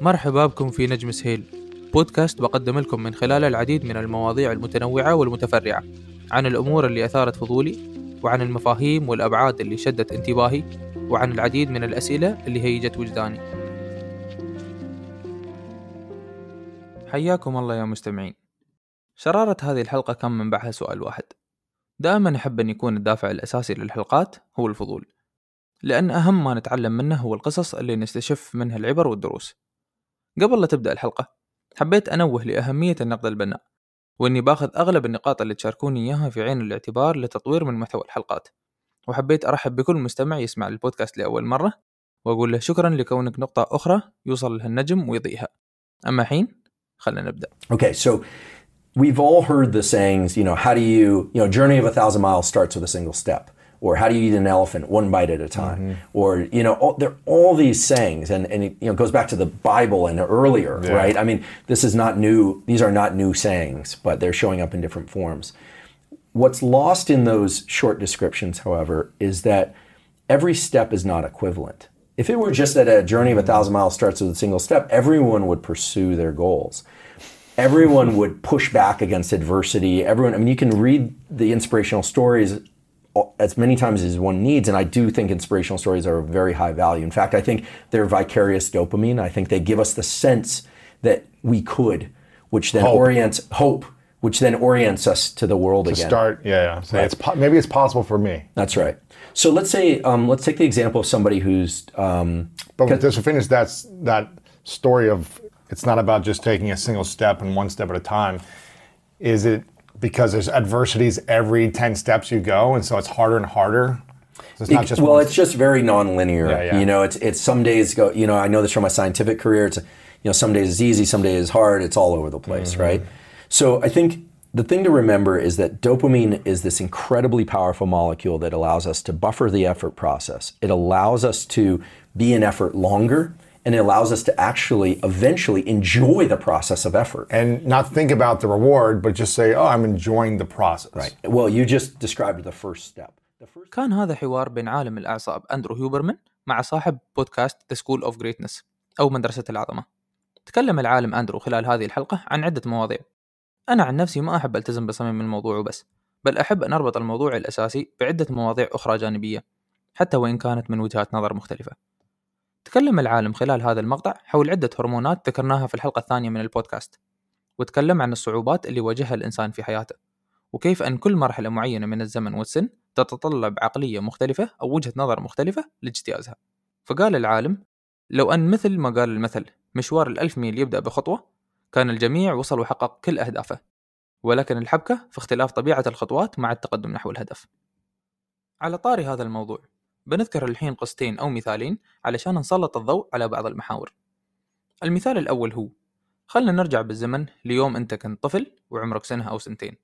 مرحبا بكم في نجم سهيل بودكاست بقدم لكم من خلاله العديد من المواضيع المتنوعة والمتفرعة. عن الأمور اللي أثارت فضولي وعن المفاهيم والأبعاد اللي شدت انتباهي وعن العديد من الأسئلة اللي هيجت وجداني. حياكم الله يا مستمعين. شرارة هذه الحلقة كان منبعها سؤال واحد. دائما أحب أن يكون الدافع الأساسي للحلقات هو الفضول لأن أهم ما نتعلم منه هو القصص اللي نستشف منها العبر والدروس. قبل لا تبدأ الحلقة حبيت أنوه لأهمية النقد البناء وإني باخذ أغلب النقاط اللي تشاركوني إياها في عين الاعتبار لتطوير من محتوى الحلقات. وحبيت أرحب بكل مستمع يسمع البودكاست لأول مرة وأقول له شكرا لكونك نقطة أخرى يوصل لها النجم ويضيئها. أما حين خلنا نبدأ. Okay, so we've all heard the sayings, you know, how do you, you know, journey of a thousand miles starts with a single step. Or how do you eat an elephant one bite at a time? Mm-hmm. Or, you know, all, there are all these sayings, and, and it you know, goes back to the Bible and earlier, Yeah. right? I mean, this is not new, these are not new sayings, but they're showing up in different forms. What's lost in those short descriptions, however, is that every step is not equivalent. If it were just that a journey of a thousand miles starts with a single step, everyone would pursue their goals. Everyone would push back against adversity. Everyone, I mean, you can read the inspirational stories as many times as one needs, and I do think inspirational stories are of very high value. In fact, I think they're vicarious dopamine. I think they give us the sense that we could, which then Hope. orients hope, which then orients us to the world to again. start. Yeah, yeah. So it's maybe it's possible for me, That's right. So let's say, um, let's take the example of somebody who's um, but just to finish that that story of it's not about just taking a single step and one step at a time. Is it because there's adversities every ten steps you go, and so it's harder and harder? So it's not just well, it's just very nonlinear. Yeah, yeah. You know, it's it's some days go. You know, I know this from my scientific career. It's you know, some days it's easy, some days it's hard. It's all over the place, Mm-hmm. right? So I think the thing to remember is that dopamine is this incredibly powerful molecule that allows us to buffer the effort process. It allows us to be in effort longer, and it allows us to actually eventually enjoy the process of effort. and not think about the reward, but just say, "Oh, I'm enjoying the process." Right. Well, you just described the first step. The first كان هذا حوار بين عالم الأعصاب أندرو هيوبرمان مع صاحب بودكاست The School of Greatness أو مدرسة العظمة تكلم العالم أندرو خلال هذه الحلقة عن عدة مواضيع أنا عن نفسي ما أحب ألتزم بصميم الموضوع وبس بل أحب أن أربط الموضوع الأساسي بعدة مواضيع أخرى جانبية حتى وإن كانت من وجهات نظر مختلفة تكلم العالم خلال هذا المقطع حول عدة هرمونات ذكرناها في الحلقة الثانية من البودكاست وتكلم عن الصعوبات اللي واجهها الإنسان في حياته وكيف أن كل مرحلة معينة من الزمن والسن تتطلب عقلية مختلفة أو وجهة نظر مختلفة لاجتيازها. فقال العالم لو أن مثل ما قال المثل مشوار الألف ميل يبدأ بخطوة كان الجميع وصل وحقق كل أهدافه ولكن الحبكة في اختلاف طبيعة الخطوات مع التقدم نحو الهدف. على طاري هذا الموضوع بنذكر الحين قصتين أو مثالين علشان نسلط الضوء على بعض المحاور. المثال الأول هو خلنا نرجع بالزمن ليوم أنت كنت طفل وعمرك سنة أو سنتين.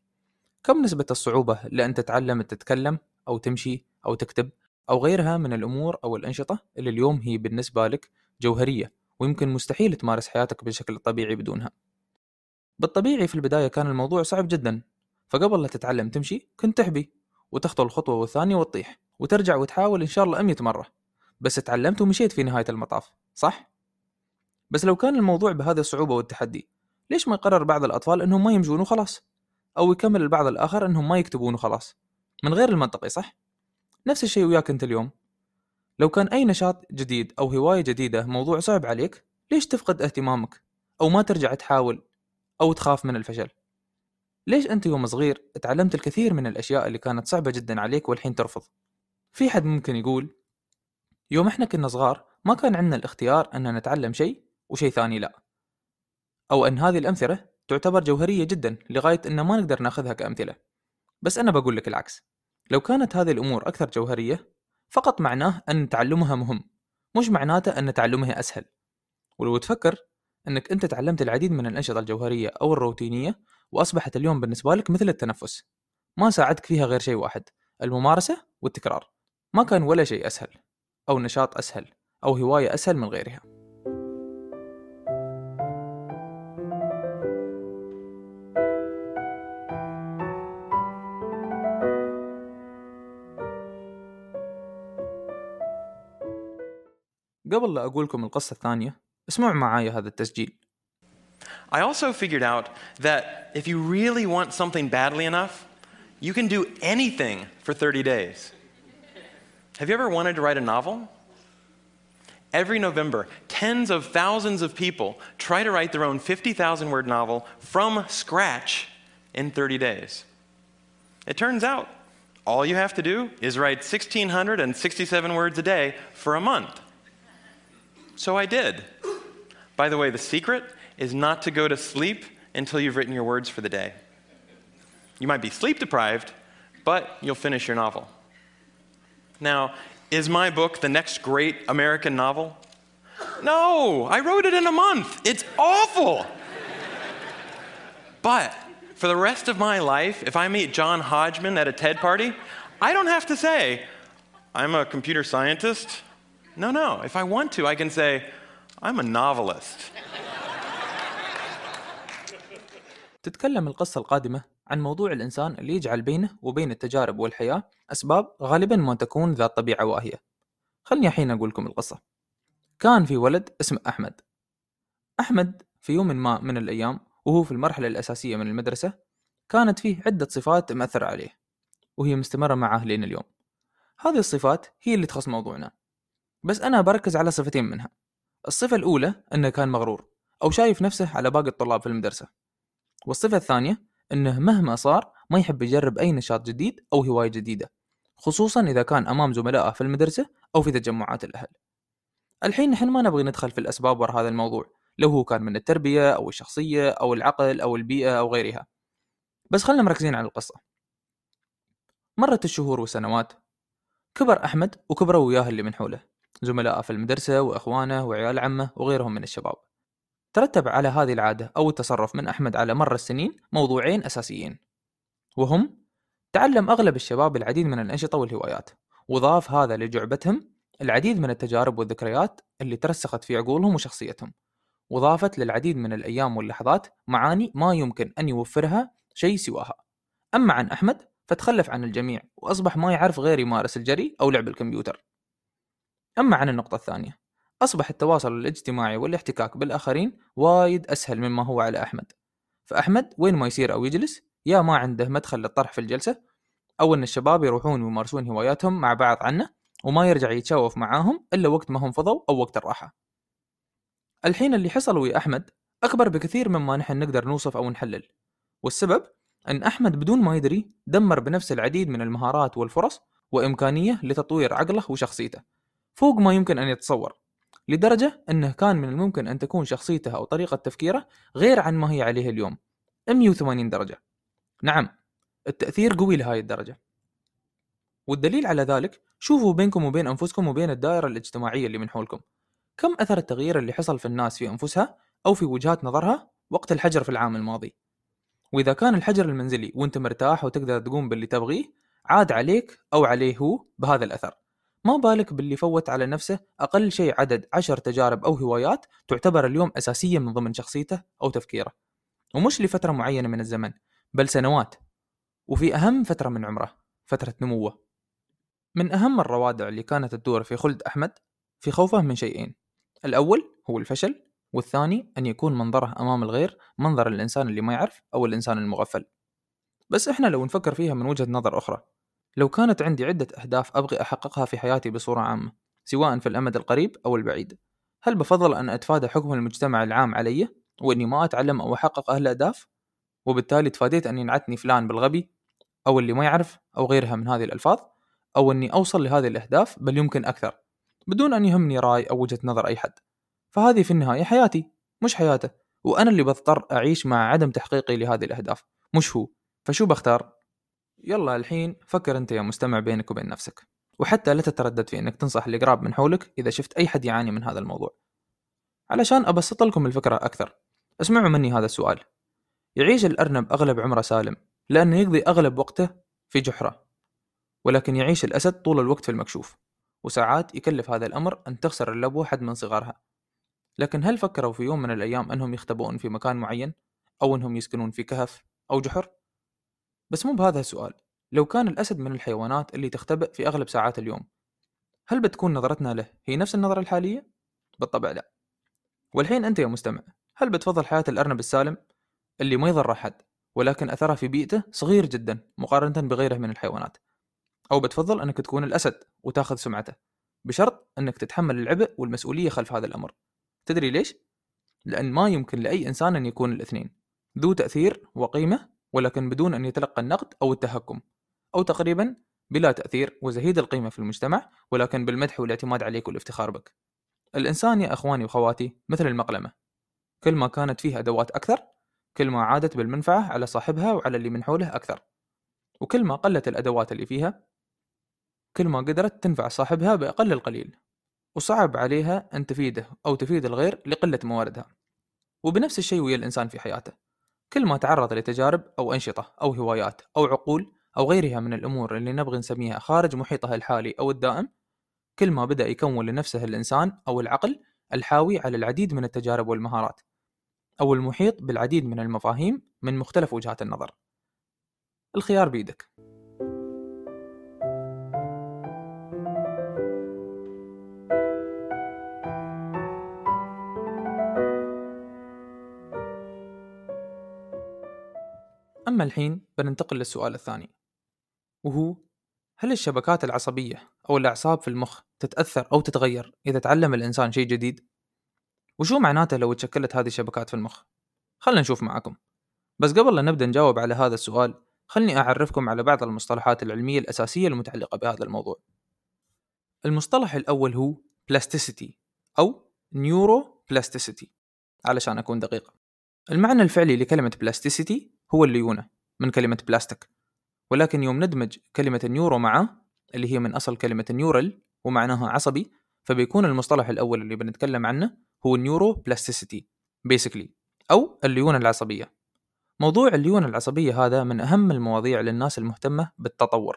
كم نسبة الصعوبة لأن تتعلم تتكلم أو تمشي أو تكتب أو غيرها من الأمور أو الأنشطة اللي اليوم هي بالنسبة لك جوهرية ويمكن مستحيل تمارس حياتك بشكل طبيعي بدونها. بالطبيعي في البداية كان الموضوع صعب جدا فقبل لا تتعلم تمشي كنت تحبي وتخطو الخطوة والثانية وتطيح. وترجع وتحاول إن شاء الله أمية مرة. بس تعلمت ومشيت في نهاية المطاف صح؟ بس لو كان الموضوع بهذه الصعوبة والتحدي ليش ما يقرر بعض الأطفال إنهم ما يمشون وخلاص؟ أو يكمل البعض الآخر إنهم ما يكتبون وخلاص؟ من غير المنطقي صح؟ نفس الشيء وياك أنت اليوم. لو كان أي نشاط جديد أو هواية جديدة موضوع صعب عليك ليش تفقد اهتمامك؟ أو ما ترجع تحاول أو تخاف من الفشل؟ ليش أنت يوم صغير تعلمت الكثير من الأشياء اللي كانت صعبة جدا عليك والحين ترفض؟ في حد ممكن يقول يوم إحنا كنا صغار ما كان عندنا الاختيار أن نتعلم شيء وشيء ثاني لا. أو أن هذه الأمثلة تعتبر جوهرية جدا لغاية أن ما نقدر ناخذها كأمثلة. بس أنا بقول لك العكس. لو كانت هذه الأمور أكثر جوهرية فقط معناه أن تعلمها مهم مش معناته أن تعلمها أسهل. ولو تفكر أنك أنت تعلمت العديد من الأنشطة الجوهرية أو الروتينية وأصبحت اليوم بالنسبة لك مثل التنفس ما ساعدك فيها غير شيء واحد الممارسة والتكرار. ما كان ولا شيء أسهل أو نشاط أسهل أو هواية أسهل من غيرها قبل لا أقول لكم القصة الثانية اسمعوا معايا هذا التسجيل I also figured out that if you really want something badly enough, you can do anything for 30 days. Have you ever wanted to write a novel? Every November, tens of thousands of people try to write their own 50,000 word novel from scratch in 30 days. It turns out all you have to do is write 1,667 words a day for a month. So I did. By the way, the secret is not to go to sleep until you've written your words for the day. You might be sleep deprived, but you'll finish your novel. Now, is my book the next great American novel? No, I wrote it in a month. It's awful. but for the rest of my life, if I meet John Hodgman at a TED party, I don't have to say, I'm a computer scientist. No, no. If I want to, I can say, I'm a novelist. تتكلم القصة القادمة عن موضوع الإنسان اللي يجعل بينه وبين التجارب والحياة أسباب غالبا ما تكون ذات طبيعة واهية. خلني الحين أقول لكم القصة. كان في ولد اسمه أحمد. أحمد في يوم ما من الأيام وهو في المرحلة الأساسية من المدرسة كانت فيه عدة صفات مأثرة عليه وهي مستمرة معه لين اليوم. هذه الصفات هي اللي تخص موضوعنا. بس أنا بركز على صفتين منها. الصفة الأولى أنه كان مغرور أو شايف نفسه على باقي الطلاب في المدرسة. والصفة الثانية أنه مهما صار ما يحب يجرب أي نشاط جديد أو هواية جديدة خصوصا إذا كان أمام زملائه في المدرسة أو في تجمعات الأهل. الحين نحن ما نبغي ندخل في الأسباب وراء هذا الموضوع لو هو كان من التربية أو الشخصية أو العقل أو البيئة أو غيرها. بس خلنا مركزين على القصة. مرت الشهور والسنوات. كبر أحمد وكبروا وياه اللي من حوله. زملائه في المدرسة وإخوانه وعيال عمه وغيرهم من الشباب. ترتب على هذه العادة أو التصرف من أحمد على مر السنين موضوعين أساسيين. وهم تعلم أغلب الشباب العديد من الأنشطة والهوايات وضاف هذا لجعبتهم العديد من التجارب والذكريات اللي ترسخت في عقولهم وشخصيتهم وضافت للعديد من الأيام واللحظات معاني ما يمكن أن يوفرها شيء سواها. أما عن أحمد فتخلف عن الجميع وأصبح ما يعرف غير يمارس الجري أو لعب الكمبيوتر. أما عن النقطة الثانية أصبح التواصل الاجتماعي والاحتكاك بالآخرين وايد أسهل مما هو على أحمد. فأحمد وين ما يصير أو يجلس يا ما عنده مدخل للطرح في الجلسة أو أن الشباب يروحون ويمارسون هواياتهم مع بعض عنه وما يرجع يتشوف معاهم إلا وقت ما هم فضوا أو وقت الراحة. الحين اللي حصل ويا أحمد أكبر بكثير مما نحن نقدر نوصف أو نحلل والسبب أن أحمد بدون ما يدري دمر بنفس العديد من المهارات والفرص وإمكانية لتطوير عقله وشخصيته فوق ما يمكن أن يتصور. لدرجة أنه كان من الممكن أن تكون شخصيته أو طريقة تفكيره غير عن ما هي عليه اليوم. 180 درجة. نعم التأثير قوي لهاي الدرجة. والدليل على ذلك شوفوا بينكم وبين أنفسكم وبين الدائرة الاجتماعية اللي من حولكم. كم أثر التغيير اللي حصل في الناس في أنفسها أو في وجهات نظرها وقت الحجر في العام الماضي؟ وإذا كان الحجر المنزلي وأنت مرتاح وتقدر تقوم باللي تبغيه عاد عليك أو عليه هو بهذا الأثر. ما بالك باللي فوت على نفسه أقل شيء عدد عشر تجارب أو هوايات تعتبر اليوم أساسية من ضمن شخصيته أو تفكيره. ومش لفترة معينة من الزمن بل سنوات. وفي أهم فترة من عمره فترة نموه. من أهم الروادع اللي كانت تدور في خلد أحمد في خوفه من شيئين. الأول هو الفشل والثاني أن يكون منظره أمام الغير منظر الإنسان اللي ما يعرف أو الإنسان المغفل. بس إحنا لو نفكر فيها من وجهة نظر أخرى لو كانت عندي عدة أهداف أبغي أحققها في حياتي بصورة عامة سواء في الأمد القريب أو البعيد. هل بفضل أن أتفادى حكم المجتمع العام علي وإني ما أتعلم أو أحقق أهداف؟ وبالتالي تفاديت أن ينعتني فلان بالغبي أو اللي ما يعرف أو غيرها من هذه الألفاظ أو أني أوصل لهذه الأهداف بل يمكن أكثر بدون أن يهمني رأي أو وجهة نظر أي حد. فهذه في النهاية حياتي مش حياته. وأنا اللي بضطر أعيش مع عدم تحقيقي لهذه الأهداف مش هو. فشو بختار؟ يلا الحين فكر انت يا مستمع بينك وبين نفسك. وحتى لا تتردد في إنك تنصح القراب من حولك إذا شفت أي حد يعاني من هذا الموضوع. علشان أبسط لكم الفكرة أكثر اسمعوا مني هذا السؤال. يعيش الأرنب أغلب عمره سالم لأنه يقضي أغلب وقته في جحره. ولكن يعيش الأسد طول الوقت في المكشوف وساعات يكلف هذا الأمر أن تخسر اللبوة حد من صغارها. لكن هل فكروا في يوم من الأيام أنهم يختبؤون في مكان معين أو أنهم يسكنون في كهف أو جحر؟ بس مو بهذا السؤال. لو كان الأسد من الحيوانات اللي تختبئ في أغلب ساعات اليوم هل بتكون نظرتنا له هي نفس النظرة الحالية؟ بالطبع لا. والحين أنت يا مستمع هل بتفضل حياة الأرنب السالم اللي ما يضر أحد ولكن أثرها في بيئته صغير جدا مقارنة بغيره من الحيوانات؟ أو بتفضل أنك تكون الأسد وتأخذ سمعته بشرط أنك تتحمل العبء والمسؤولية خلف هذا الأمر. تدري ليش؟ لأن ما يمكن لأي إنسان أن يكون الاثنين. ذو تأثير وقيمة ولكن بدون أن يتلقى النقد أو التهكم أو تقريبا بلا تأثير وزهيد القيمة في المجتمع ولكن بالمدح والاعتماد عليك والافتخار بك. الإنسان يا أخواني وخواتي مثل المقلمة. كل ما كانت فيها أدوات أكثر كل ما عادت بالمنفعة على صاحبها وعلى اللي من حوله أكثر. وكل ما قلت الأدوات اللي فيها كل ما قدرت تنفع صاحبها بأقل القليل. وصعب عليها أن تفيده أو تفيد الغير لقلة مواردها. وبنفس الشيء ويا الإنسان في حياته. كل ما تعرض لتجارب أو أنشطة أو هوايات أو عقول أو غيرها من الأمور اللي نبغي نسميها خارج محيطها الحالي أو الدائم كل ما بدأ يكون لنفسه الإنسان أو العقل الحاوي على العديد من التجارب والمهارات أو المحيط بالعديد من المفاهيم من مختلف وجهات النظر. الخيار بيدك. أما الحين بننتقل للسؤال الثاني وهو هل الشبكات العصبية أو الأعصاب في المخ تتأثر أو تتغير إذا تعلم الإنسان شيء جديد؟ وشو معناته لو تشكلت هذه الشبكات في المخ؟ خلنا نشوف معكم بس قبل لا نبدأ نجاوب على هذا السؤال خلني أعرفكم على بعض المصطلحات العلمية الأساسية المتعلقة بهذا الموضوع المصطلح الأول هو plasticity أو neuroplasticity علشان أكون دقيق المعنى الفعلي لكلمة plasticity هو الليونة من كلمة بلاستيك. ولكن يوم ندمج كلمة ال neuro معه اللي هي من أصل كلمة neural ومعناها عصبي فبيكون المصطلح الأول اللي بنتكلم عنه هو ال neuroplasticity basically أو الليونة العصبية. موضوع الليونة العصبية هذا من أهم المواضيع للناس المهتمة بالتطور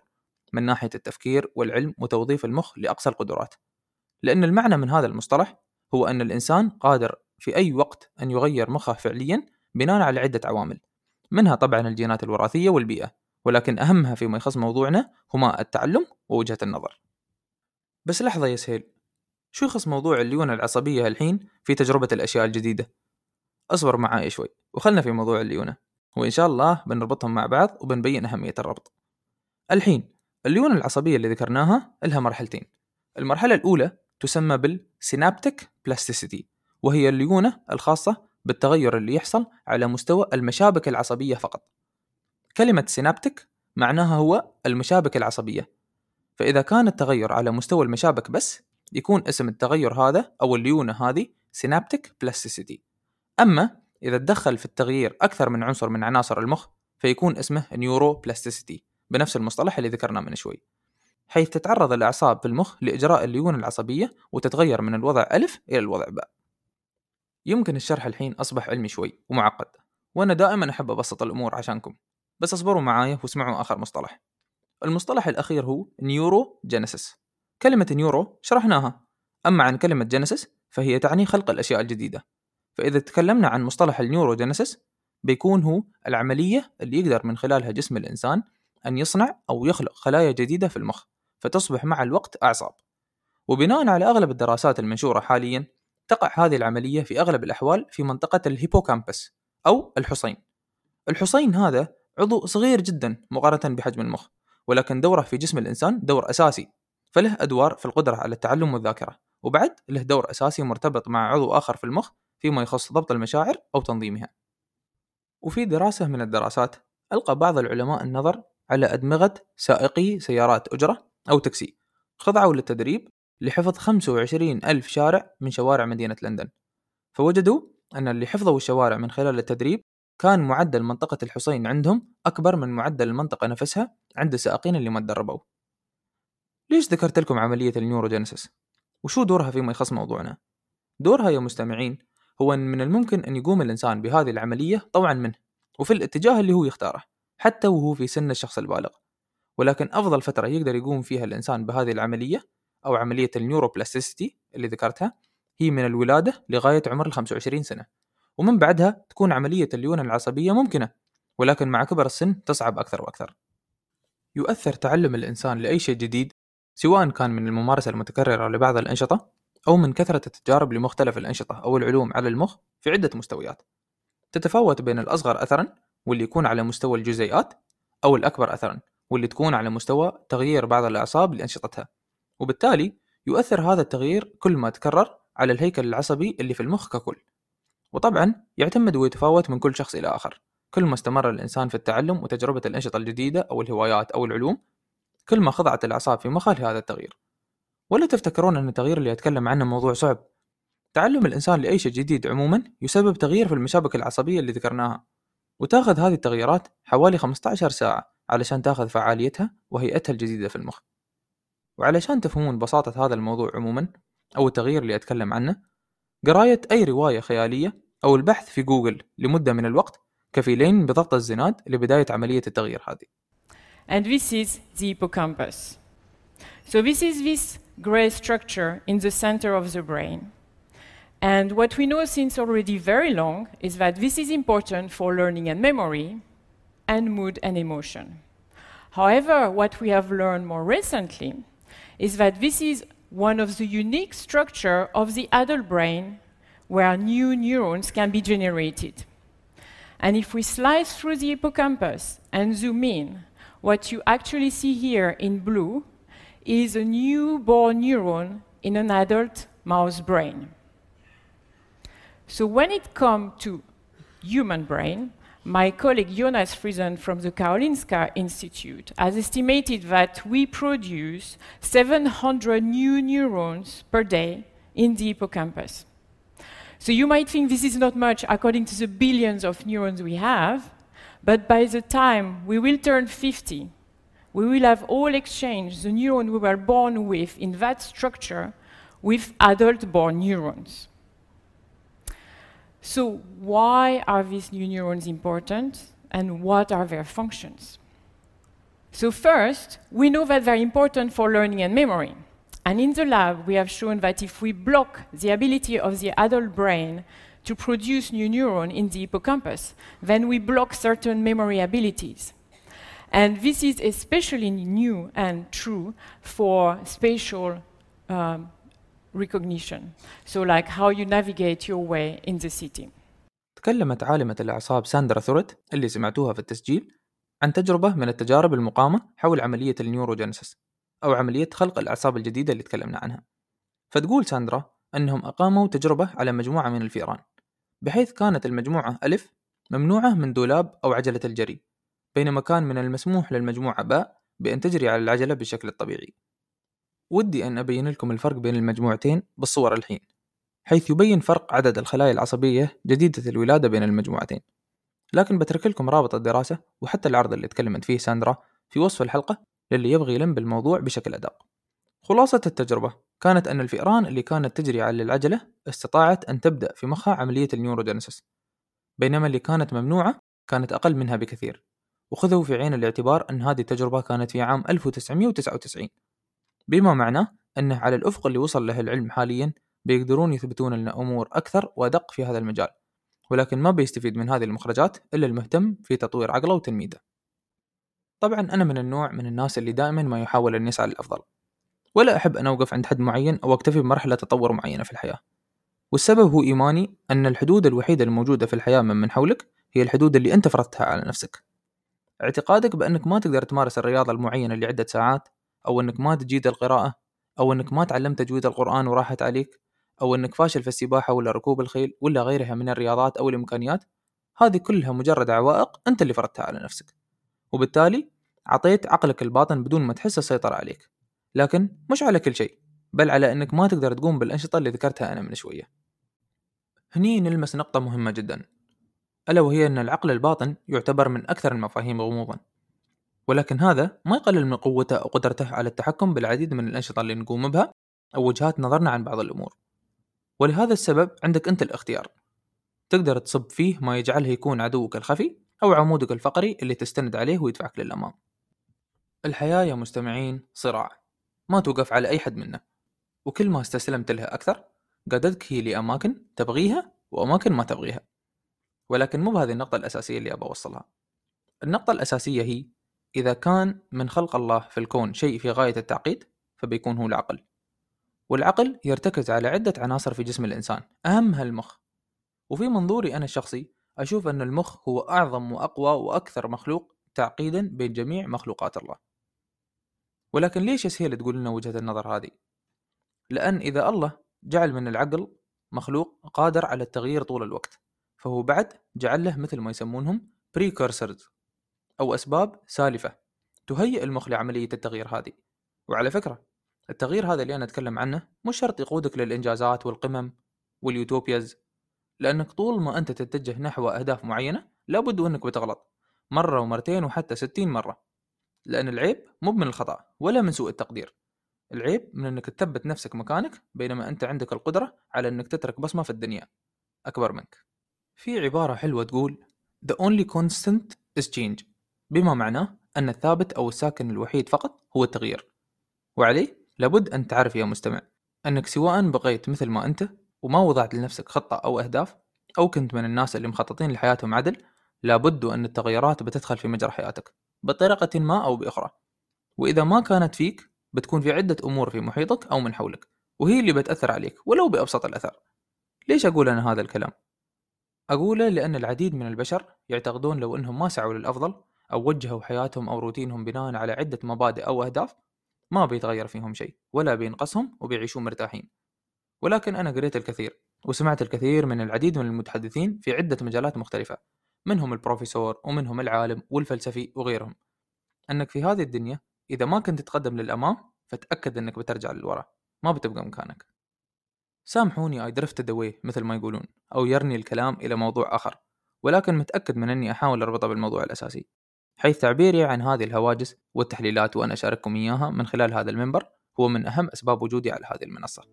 من ناحية التفكير والعلم وتوظيف المخ لأقصى القدرات. لأن المعنى من هذا المصطلح هو أن الإنسان قادر في أي وقت أن يغير مخه فعليا بناء على عدة عوامل. منها طبعا الجينات الوراثية والبيئة ولكن أهمها فيما يخص موضوعنا هما التعلم ووجهة النظر. بس لحظة يا سهيل شو يخص موضوع الليونة العصبية الحين في تجربة الأشياء الجديدة؟ أصبر معاي شوي وخلنا في موضوع الليونة وإن شاء الله بنربطهم مع بعض وبنبين أهمية الربط. الحين الليونة العصبية اللي ذكرناها لها مرحلتين. المرحلة الأولى تسمى بالسينابتيك بلاستيسيتي وهي الليونة الخاصة بالتغير اللي يحصل على مستوى المشابك العصبية فقط. كلمة سينابتك معناها هو المشابك العصبية. فإذا كان التغير على مستوى المشابك بس يكون اسم التغير هذا أو الليونة هذه سينابتك بلاستيسيتي أما إذا تدخل في التغيير أكثر من عنصر من عناصر المخ فيكون اسمه نيورو بلاستيسيتي بنفس المصطلح اللي ذكرناه من شوي. حيث تتعرض الأعصاب في المخ لإجراء الليونة العصبية وتتغير من الوضع ألف إلى الوضع باء. يمكن الشرح الحين أصبح علمي شوي ومعقد وأنا دائما أحب أبسط الأمور عشانكم بس اصبروا معايا واسمعوا آخر مصطلح. المصطلح الأخير هو neurogenesis كلمة neuro شرحناها. أما عن كلمة genesis فهي تعني خلق الأشياء الجديدة. فإذا تكلمنا عن مصطلح ال neurogenesis بيكون هو العملية اللي يقدر من خلالها جسم الإنسان أن يصنع أو يخلق خلايا جديدة في المخ فتصبح مع الوقت أعصاب. وبناء على أغلب الدراسات المنشورة حاليا تقع هذه العملية في أغلب الأحوال في منطقة الهيبوكامبس أو الحصين. الحصين هذا عضو صغير جدا مقارنة بحجم المخ ولكن دوره في جسم الإنسان دور أساسي فله أدوار في القدرة على التعلم والذاكرة وبعد له دور أساسي مرتبط مع عضو آخر في المخ فيما يخص ضبط المشاعر أو تنظيمها. وفي دراسة من الدراسات ألقى بعض العلماء النظر على أدمغة سائقي سيارات أجرة أو تاكسي خضعوا للتدريب لحفظ 25 ألف شارع من شوارع مدينة لندن فوجدوا أن اللي حفظوا الشوارع من خلال التدريب كان معدل منطقة الحصين عندهم أكبر من معدل المنطقة نفسها عند السائقين اللي ما تدربوا ليش ذكرت لكم عملية النيوروجينيسيس؟ وشو دورها فيما يخص موضوعنا؟ دورها يا مستمعين هو أن من الممكن أن يقوم الإنسان بهذه العملية طوعا منه وفي الاتجاه اللي هو يختاره حتى وهو في سن الشخص البالغ ولكن أفضل فترة يقدر يقوم فيها الإنسان بهذه العملية أو عملية النيوروبلاستيسيتي اللي ذكرتها هي من الولادة لغاية عمر ال 25 سنة. ومن بعدها تكون عملية الليونة العصبية ممكنة ولكن مع كبر السن تصعب أكثر وأكثر. يؤثر تعلم الإنسان لأي شيء جديد سواء كان من الممارسة المتكررة لبعض الأنشطة أو من كثرة التجارب لمختلف الأنشطة أو العلوم على المخ في عدة مستويات. تتفاوت بين الأصغر أثرا واللي يكون على مستوى الجزيئات أو الأكبر أثرا واللي تكون على مستوى تغيير بعض الأعصاب لأنشطتها. وبالتالي يؤثر هذا التغيير كل ما تكرر على الهيكل العصبي اللي في المخ ككل. وطبعا يعتمد ويتفاوت من كل شخص إلى آخر. كل ما استمر الإنسان في التعلم وتجربة الأنشطة الجديدة أو الهوايات أو العلوم كل ما خضعت الأعصاب في مخه لهذا التغيير. ولا تفتكرون أن التغيير اللي أتكلم عنه موضوع صعب؟ تعلم الإنسان لأي شيء جديد عموما يسبب تغيير في المشابك العصبية اللي ذكرناها. وتأخذ هذه التغييرات حوالي 15 ساعة علشان تأخذ فعاليتها وهيئتها الجديدة في المخ. وعلشان تفهمون بساطة هذا الموضوع عموما أو التغيير اللي أتكلم عنه قراية أي رواية خيالية أو البحث في جوجل لمدة من الوقت كفيلين بضغط الزناد لبداية عملية التغيير هذه and this is the hippocampus. So this is this gray structure in the center of the brain. And what we know since already very long is that this is important for learning and memory and mood and emotion. However, what we have learned more recently is that this is one of the unique structure of the adult brain where new neurons can be generated. And if we slice through the hippocampus and zoom in, what you actually see here in blue is a newborn neuron in an adult mouse brain. So when it comes to human brain, my colleague Jonas Friesen from the Karolinska Institute has estimated that we produce 700 new neurons per day in the hippocampus. So you might think this is not much according to the billions of neurons we have, but by the time we will turn 50, we will have all exchanged the neuron we were born with in that structure with adult born neurons. So, why are these new neurons important and what are their functions? So, first, we know that they're important for learning and memory. And in the lab, we have shown that if we block the ability of the adult brain to produce new neurons in the hippocampus, then we block certain memory abilities. And this is especially new and true for spatial um, recognition. So, like how you navigate your way in the city. تكلمت عالمة الأعصاب ساندرا ثورت اللي سمعتوها في التسجيل عن تجربة من التجارب المقامة حول عملية النيوروجينيسيس أو عملية خلق الأعصاب الجديدة اللي تكلمنا عنها فتقول ساندرا أنهم أقاموا تجربة على مجموعة من الفئران بحيث كانت المجموعة ألف ممنوعة من دولاب أو عجلة الجري بينما كان من المسموح للمجموعة باء بأن تجري على العجلة بالشكل الطبيعي ودي أن أبين لكم الفرق بين المجموعتين بالصور الحين حيث يبين فرق عدد الخلايا العصبية جديدة الولادة بين المجموعتين. لكن بترك لكم رابط الدراسة وحتى العرض اللي تكلمت فيه ساندرا في وصف الحلقة للي يبغي يلم بالموضوع بشكل أدق. خلاصة التجربة كانت أن الفئران اللي كانت تجري على العجلة استطاعت أن تبدأ في مخها عملية النيوروجينيسيس بينما اللي كانت ممنوعة كانت أقل منها بكثير وخذوا في عين الاعتبار أن هذه التجربة كانت في عام 1999 بما معناه أنه على الأفق اللي وصل له العلم حاليا بيقدرون يثبتون لنا أمور أكثر وأدق في هذا المجال ولكن ما بيستفيد من هذه المخرجات إلا المهتم في تطوير عقله وتنميته طبعا أنا من النوع من الناس اللي دائما ما يحاول أن يسعى للأفضل ولا أحب أن أوقف عند حد معين أو أكتفي بمرحلة تطور معينة في الحياة. والسبب هو إيماني أن الحدود الوحيدة الموجودة في الحياة من من حولك هي الحدود اللي أنت فرضتها على نفسك. اعتقادك بأنك ما تقدر تمارس الرياضة المعينة لعدة ساعات أو أنك ما تجيد القراءة أو أنك ما تعلمت تجويد القرآن وراحت عليك أو أنك فاشل في السباحة ولا ركوب الخيل ولا غيرها من الرياضات أو الإمكانيات هذه كلها مجرد عوائق أنت اللي فرضتها على نفسك. وبالتالي عطيت عقلك الباطن بدون ما تحس السيطرة عليك. لكن مش على كل شيء بل على أنك ما تقدر تقوم بالأنشطة اللي ذكرتها أنا من شوية. هني نلمس نقطة مهمة جدا ألا وهي أن العقل الباطن يعتبر من أكثر المفاهيم غموضا. ولكن هذا ما يقلل من قوته أو قدرته على التحكم بالعديد من الأنشطة اللي نقوم بها أو وجهات نظرنا عن بعض الأمور. ولهذا السبب عندك أنت الاختيار. تقدر تصب فيه ما يجعله يكون عدوك الخفي أو عمودك الفقري اللي تستند عليه ويدفعك للأمام. الحياة يا مستمعين صراع. ما توقف على أي حد منا وكل ما استسلمت لها أكثر قادتك هي لأماكن تبغيها وأماكن ما تبغيها. ولكن مو بهذه النقطة الأساسية اللي أبغى أوصلها. النقطة الأساسية هي إذا كان من خلق الله في الكون شيء في غاية التعقيد فبيكون هو العقل. والعقل يرتكز على عدة عناصر في جسم الإنسان أهمها المخ. وفي منظوري أنا الشخصي أشوف أن المخ هو أعظم وأقوى وأكثر مخلوق تعقيدا بين جميع مخلوقات الله. ولكن ليش يسهل تقول لنا وجهة النظر هذه؟ لأن إذا الله جعل من العقل مخلوق قادر على التغيير طول الوقت فهو بعد جعل له مثل ما يسمونهم precursors. أو أسباب سالفة تهيئ المخ لعملية التغيير هذه. وعلى فكرة التغيير هذا اللي أنا أتكلم عنه مش شرط يقودك للإنجازات والقمم واليوتوبياز لأنك طول ما أنت تتجه نحو أهداف معينة لابد أنك بتغلط مرة ومرتين وحتى ستين مرة لأن العيب مو من الخطأ ولا من سوء التقدير. العيب من أنك تثبت نفسك مكانك بينما أنت عندك القدرة على أنك تترك بصمة في الدنيا. أكبر منك. في عبارة حلوة تقول The only constant is change. بما معناه أن الثابت أو الساكن الوحيد فقط هو التغيير. وعليه لابد أن تعرف يا مستمع أنك سواء بقيت مثل ما أنت وما وضعت لنفسك خطة أو أهداف أو كنت من الناس اللي مخططين لحياتهم عدل لابد أن التغيرات بتدخل في مجرى حياتك بطريقة ما أو بأخرى. وإذا ما كانت فيك بتكون في عدة أمور في محيطك أو من حولك وهي اللي بتأثر عليك ولو بأبسط الأثر. ليش أقول أنا هذا الكلام؟ أقوله لأن العديد من البشر يعتقدون لو أنهم ما سعوا للأفضل أو وجهوا حياتهم أو روتينهم بناء على عدة مبادئ أو أهداف ما بيتغير فيهم شيء ولا بينقصهم وبيعيشون مرتاحين. ولكن أنا قريت الكثير وسمعت الكثير من العديد من المتحدثين في عدة مجالات مختلفة منهم البروفيسور ومنهم العالم والفلسفي وغيرهم. أنك في هذه الدنيا إذا ما كنت تتقدم للأمام فتأكد أنك بترجع للوراء ما بتبقى مكانك. سامحوني I drifted away مثل ما يقولون أو يرني الكلام إلى موضوع آخر ولكن متأكد من أني أحاول أربطه بالموضوع الأساسي. حيث تعبيري عن هذه الهواجس والتحليلات وأنا أشارككم إياها من خلال هذا المنبر هو من أهم أسباب وجودي على هذه المنصة.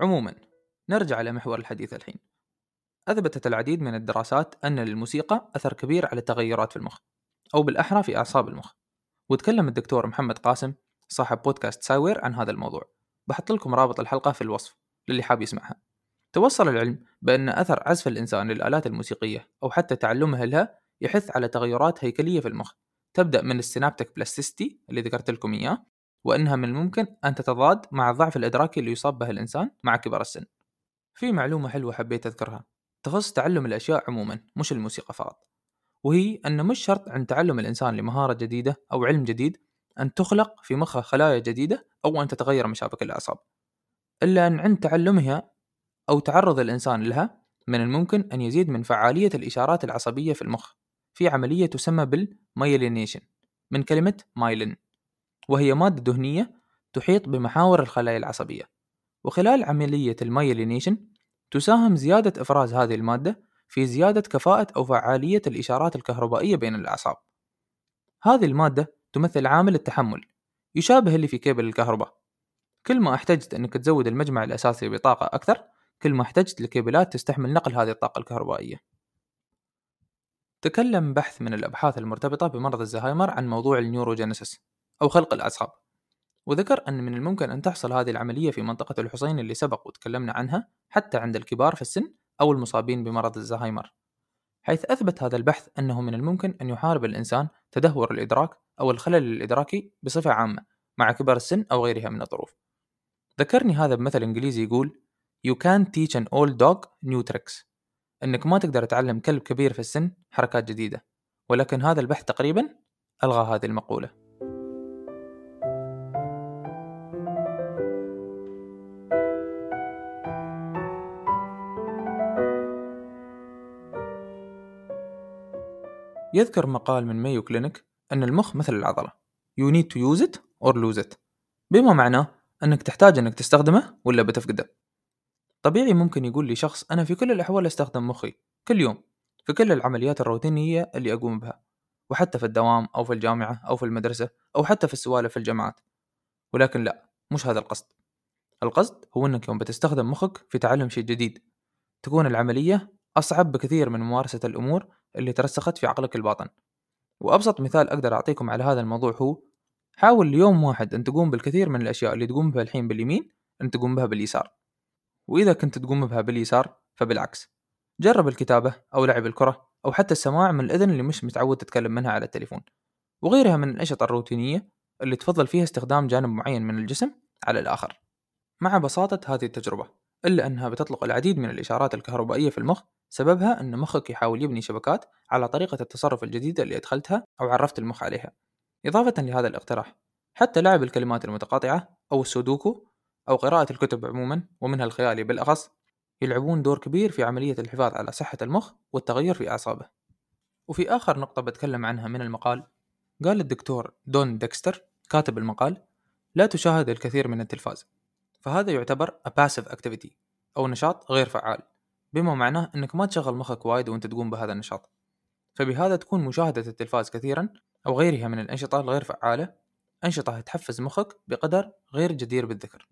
عموما نرجع لمحور الحديث الحين. أثبتت العديد من الدراسات أن للموسيقى أثر كبير على التغيرات في المخ أو بالأحرى في أعصاب المخ. وتكلم الدكتور محمد قاسم صاحب بودكاست ساوير عن هذا الموضوع. بحط لكم رابط الحلقة في الوصف للي حاب يسمعها. توصل العلم بأن أثر عزف الإنسان للآلات الموسيقية أو حتى تعلمها لها يحث على تغيرات هيكلية في المخ. تبدأ من السينابتك بلاستيستي اللي ذكرت لكم إياه وأنها من الممكن أن تتضاد مع الضعف الإدراكي اللي يصاب به الإنسان مع كبر السن. في معلومة حلوة حبيت أذكرها. تخص تعلم الأشياء عموما مش الموسيقى فقط. وهي أن مش شرط عند تعلم الإنسان لمهارة جديدة أو علم جديد أن تخلق في مخه خلايا جديدة أو أن تتغير مشابك الأعصاب. إلا أن عند تعلمها أو تعرض الإنسان لها من الممكن أن يزيد من فعالية الإشارات العصبية في المخ في عملية تسمى بالمايلينيشن من كلمة مايلين وهي مادة دهنية تحيط بمحاور الخلايا العصبية. وخلال عملية ال myelination تساهم زيادة إفراز هذه المادة في زيادة كفاءة أو فعالية الإشارات الكهربائية بين الأعصاب. هذه المادة تمثل عامل التحمل يشابه اللي في كيبل الكهرباء. كل ما احتجت أنك تزود المجمع الأساسي بطاقة أكثر كل ما احتجت لكيبلات تستحمل نقل هذه الطاقة الكهربائية. تكلم بحث من الأبحاث المرتبطة بمرض الزهايمر عن موضوع النيوروجينيسيس أو خلق الأعصاب. وذكر أن من الممكن أن تحصل هذه العملية في منطقة الحصين اللي سبق وتكلمنا عنها حتى عند الكبار في السن أو المصابين بمرض الزهايمر حيث أثبت هذا البحث أنه من الممكن أن يحارب الإنسان تدهور الإدراك أو الخلل الإدراكي بصفة عامة مع كبر السن أو غيرها من الظروف. ذكرني هذا بمثل إنجليزي يقول You can't teach an old dog new tricks. أنك ما تقدر تعلم كلب كبير في السن حركات جديدة ولكن هذا البحث تقريبا ألغى هذه المقولة. يذكر مقال من مايو كلينيك أن المخ مثل العضلة. You need to use it or lose it. بما معناه أنك تحتاج أنك تستخدمه ولا بتفقده. طبيعي ممكن يقول لي شخص أنا في كل الأحوال أستخدم مخي كل يوم في كل العمليات الروتينية اللي أقوم بها وحتى في الدوام أو في الجامعة أو في المدرسة أو حتى في السوالف في الجامعات. ولكن لا مش هذا القصد. القصد هو أنك يوم بتستخدم مخك في تعلم شيء جديد تكون العملية أصعب بكثير من ممارسة الأمور اللي ترسخت في عقلك الباطن. وأبسط مثال أقدر أعطيكم على هذا الموضوع هو حاول ليوم واحد أن تقوم بالكثير من الأشياء اللي تقوم بها الحين باليمين أن تقوم بها باليسار. وإذا كنت تقوم بها باليسار فبالعكس. جرب الكتابة أو لعب الكرة أو حتى السماع من الأذن اللي مش متعود تتكلم منها على التليفون. وغيرها من الأنشطة الروتينية اللي تفضل فيها استخدام جانب معين من الجسم على الآخر. مع بساطة هذه التجربة. إلا أنها بتطلق العديد من الإشارات الكهربائية في المخ سببها أن مخك يحاول يبني شبكات على طريقة التصرف الجديدة اللي أدخلتها أو عرفت المخ عليها. إضافة لهذا الاقتراح حتى لعب الكلمات المتقاطعة أو السودوكو أو قراءة الكتب عموما ومنها الخيالي بالأخص يلعبون دور كبير في عملية الحفاظ على صحة المخ والتغير في أعصابه. وفي آخر نقطة بتكلم عنها من المقال قال الدكتور دون ديكستر كاتب المقال لا تشاهد الكثير من التلفاز. فهذا يعتبر a passive activity أو نشاط غير فعال بما معناه أنك ما تشغل مخك وايد وأنت تقوم بهذا النشاط. فبهذا تكون مشاهدة التلفاز كثيرا أو غيرها من الأنشطة الغير فعالة أنشطة تحفز مخك بقدر غير جدير بالذكر.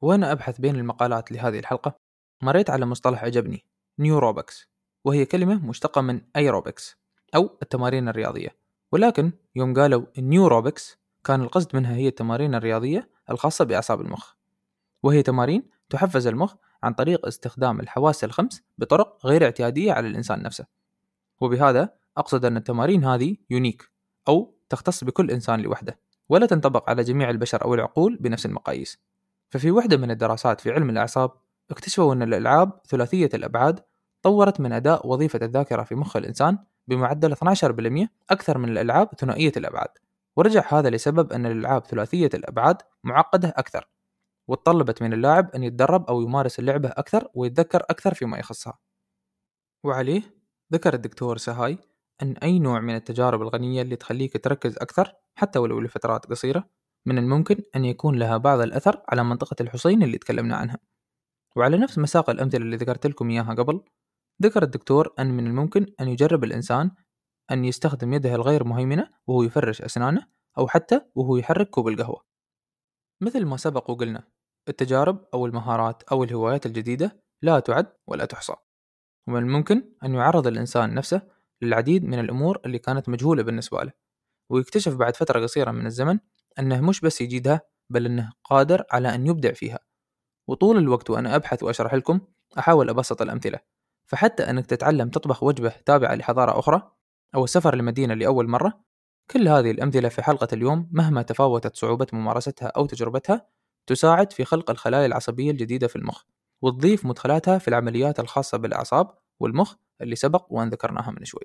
وأنا أبحث بين المقالات لهذه الحلقة؟ مريت على مصطلح عجبني neurobics وهي كلمة مشتقة من أيروبكس أو التمارين الرياضية. ولكن يوم قالوا neurobics كان القصد منها هي التمارين الرياضية الخاصة بأعصاب المخ. وهي تمارين تحفز المخ عن طريق استخدام الحواس الخمس بطرق غير اعتيادية على الإنسان نفسه. وبهذا أقصد أن التمارين هذه يونيك أو تختص بكل إنسان لوحده ولا تنطبق على جميع البشر أو العقول بنفس المقاييس. ففي وحدة من الدراسات في علم الأعصاب اكتشفوا أن الألعاب ثلاثية الأبعاد طورت من أداء وظيفة الذاكرة في مخ الإنسان بمعدل 12% أكثر من الألعاب ثنائية الأبعاد. ورجع هذا لسبب أن الألعاب ثلاثية الأبعاد معقدة أكثر. وتطلبت من اللاعب أن يتدرب أو يمارس اللعبة أكثر ويتذكر أكثر فيما يخصها. وعليه ذكر الدكتور سهاي أن أي نوع من التجارب الغنية اللي تخليك تركز أكثر حتى ولو لفترات قصيرة من الممكن أن يكون لها بعض الأثر على منطقة الحصين اللي تكلمنا عنها. وعلى نفس مساق الأمثلة اللي ذكرت لكم إياها قبل ذكر الدكتور أن من الممكن أن يجرب الإنسان أن يستخدم يده الغير مهيمنة وهو يفرش أسنانه أو حتى وهو يحرك كوب القهوة. مثل ما سبق وقلنا التجارب أو المهارات أو الهوايات الجديدة لا تعد ولا تحصى. ومن الممكن أن يعرض الإنسان نفسه للعديد من الأمور اللي كانت مجهولة بالنسبة له ويكتشف بعد فترة قصيرة من الزمن أنه مش بس يجيدها بل أنه قادر على أن يبدع فيها. وطول الوقت وأنا أبحث وأشرح لكم أحاول أبسط الأمثلة. فحتى أنك تتعلم تطبخ وجبة تابعة لحضارة أخرى أو السفر لمدينة لأول مرة كل هذه الأمثلة في حلقة اليوم مهما تفاوتت صعوبة ممارستها أو تجربتها تساعد في خلق الخلايا العصبية الجديدة في المخ وتضيف مدخلاتها في العمليات الخاصة بالأعصاب والمخ اللي سبق وأن ذكرناها من شوي.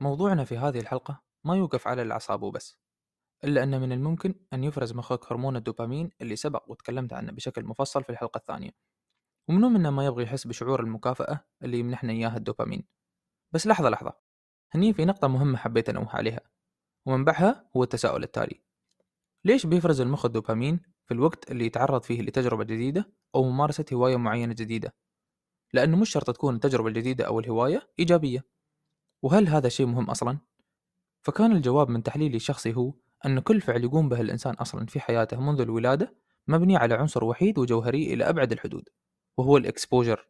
موضوعنا في هذه الحلقة ما يوقف على الأعصاب وبس إلا أن من الممكن أن يفرز مخك هرمون الدوبامين اللي سبق وتكلمت عنه بشكل مفصل في الحلقة الثانية. ومنو منا ما يبغى يحس بشعور المكافأة اللي يمنحنا إياها الدوبامين. بس لحظة لحظة. هني في نقطة مهمة حبيت أنوه عليها ومنبعها هو التساؤل التالي. ليش بيفرز المخ الدوبامين في الوقت اللي يتعرض فيه لتجربة جديدة أو ممارسة هواية معينة جديدة؟ لأنه مش شرط تكون التجربة الجديدة أو الهواية إيجابية. وهل هذا شيء مهم أصلا؟ فكان الجواب من تحليلي الشخصي هو أن كل فعل يقوم به الإنسان أصلا في حياته منذ الولادة مبني على عنصر وحيد وجوهري إلى أبعد الحدود وهو ال exposure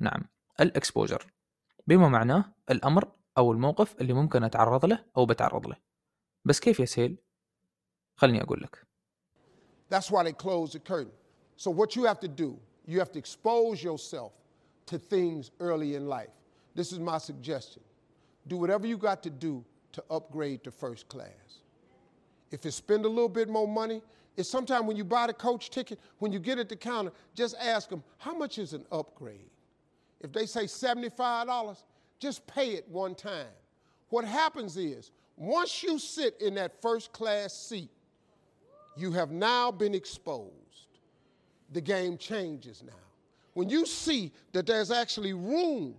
نعم ال exposure بما معناه الأمر أو الموقف اللي ممكن أتعرض له أو بتعرض له بس كيف يا أسيل؟ خلني أقول لك That's why they close the curtain. So what you have to do, you have to expose yourself to things early in life. This is my suggestion. Do whatever you got to do to upgrade to first class. If it's spend a little bit more money, it's sometimes when you buy the coach ticket, when you get at the counter, just ask them, how much is an upgrade? If they say $75, just pay it one time. What happens is, once you sit in that first class seat, you have now been exposed. The game changes now. When you see that there's actually room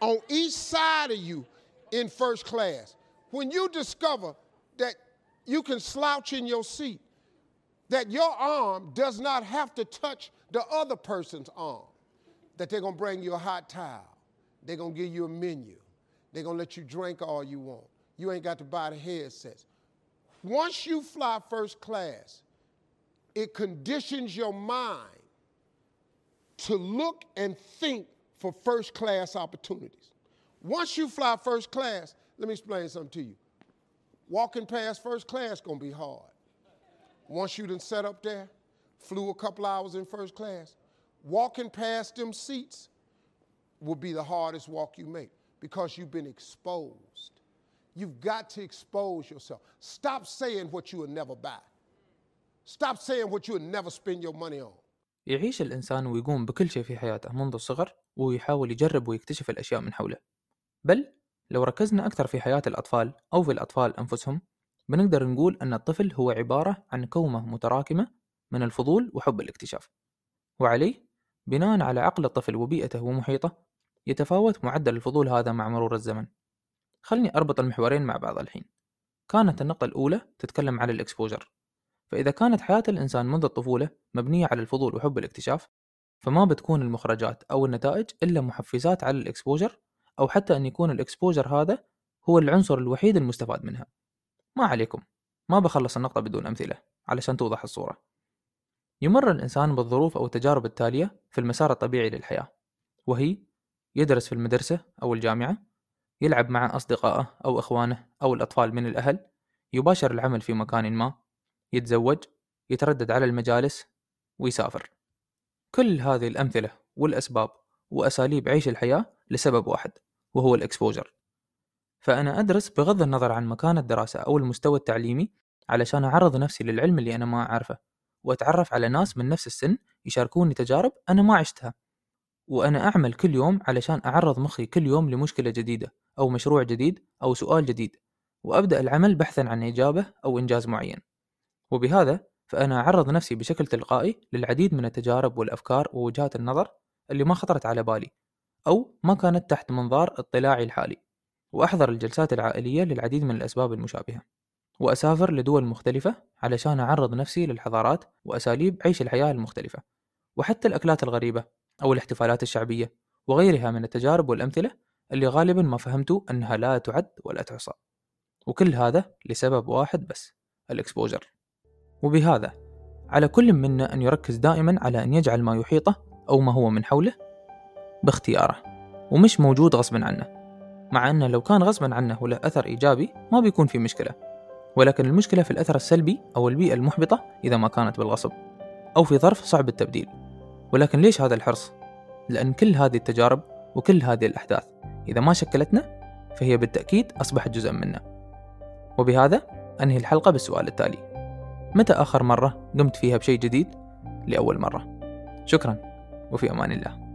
on each side of you in first class, when you discover that you can slouch in your seat, that your arm does not have to touch the other person's arm, that they're gonna bring you a hot towel, they're gonna give you a menu, they're gonna let you drink all you want. You ain't got to buy the headsets. Once you fly first class, it conditions your mind to look and think for first class opportunities. Once you fly first class, let me explain something to you. Walking past first class gonna be hard. Once you done set up there, flew a couple hours in first class, walking past them seats will be the hardest walk you make because you've been exposed. You've got to expose yourself. Stop saying what you will never buy. Stop saying what you will never spend your money on. يعيش الإنسان ويقوم بكل شيء في حياته منذ الصغر ويحاول يجرب ويكتشف الأشياء من حوله بل لو ركزنا أكثر في حياة الأطفال أو في الأطفال أنفسهم بنقدر نقول أن الطفل هو عبارة عن كومة متراكمة من الفضول وحب الاكتشاف. وعليه بناء على عقل الطفل وبيئته ومحيطه يتفاوت معدل الفضول هذا مع مرور الزمن. خلني أربط المحورين مع بعض الحين. كانت النقطة الأولى تتكلم على ال exposure. فإذا كانت حياة الإنسان منذ الطفولة مبنية على الفضول وحب الاكتشاف فما بتكون المخرجات أو النتائج إلا محفزات على ال exposure أو حتى أن يكون ال exposure هذا هو العنصر الوحيد المستفاد منها. ما عليكم ما بخلص النقطة بدون أمثلة علشان توضح الصورة. يمر الإنسان بالظروف أو التجارب التالية في المسار الطبيعي للحياة وهي يدرس في المدرسة أو الجامعة يلعب مع أصدقائه أو إخوانه أو الأطفال من الأهل يباشر العمل في مكان ما يتزوج يتردد على المجالس ويسافر. كل هذه الأمثلة والأسباب وأساليب عيش الحياة لسبب واحد. وهو الإكسبوجر فأنا أدرس بغض النظر عن مكان الدراسة أو المستوى التعليمي علشان أعرض نفسي للعلم اللي أنا ما أعرفه وأتعرف على ناس من نفس السن يشاركوني تجارب أنا ما عشتها. وأنا أعمل كل يوم علشان أعرض مخي كل يوم لمشكلة جديدة أو مشروع جديد أو سؤال جديد وأبدأ العمل بحثا عن إجابة أو إنجاز معين. وبهذا فأنا أعرض نفسي بشكل تلقائي للعديد من التجارب والأفكار ووجهات النظر اللي ما خطرت على بالي أو ما كانت تحت منظار اطلاعي الحالي وأحضر الجلسات العائلية للعديد من الأسباب المشابهة وأسافر لدول مختلفة علشان أعرض نفسي للحضارات وأساليب عيش الحياة المختلفة وحتى الأكلات الغريبة أو الاحتفالات الشعبية وغيرها من التجارب والأمثلة اللي غالبا ما فهمت أنها لا تعد ولا تحصى وكل هذا لسبب واحد بس الإكسبوجر. وبهذا على كل منا أن يركز دائما على أن يجعل ما يحيطه أو ما هو من حوله باختياره ومش موجود غصبا عنه مع أنه لو كان غصبا عنه وله أثر إيجابي ما بيكون في مشكلة ولكن المشكلة في الأثر السلبي أو البيئة المحبطة إذا ما كانت بالغصب أو في ظرف صعب التبديل. ولكن ليش هذا الحرص؟ لأن كل هذه التجارب وكل هذه الأحداث إذا ما شكلتنا فهي بالتأكيد أصبحت جزءا منا وبهذا أنهي الحلقة بالسؤال التالي. متى آخر مرة قمت فيها بشيء جديد؟ لأول مرة؟ شكرا وفي أمان الله.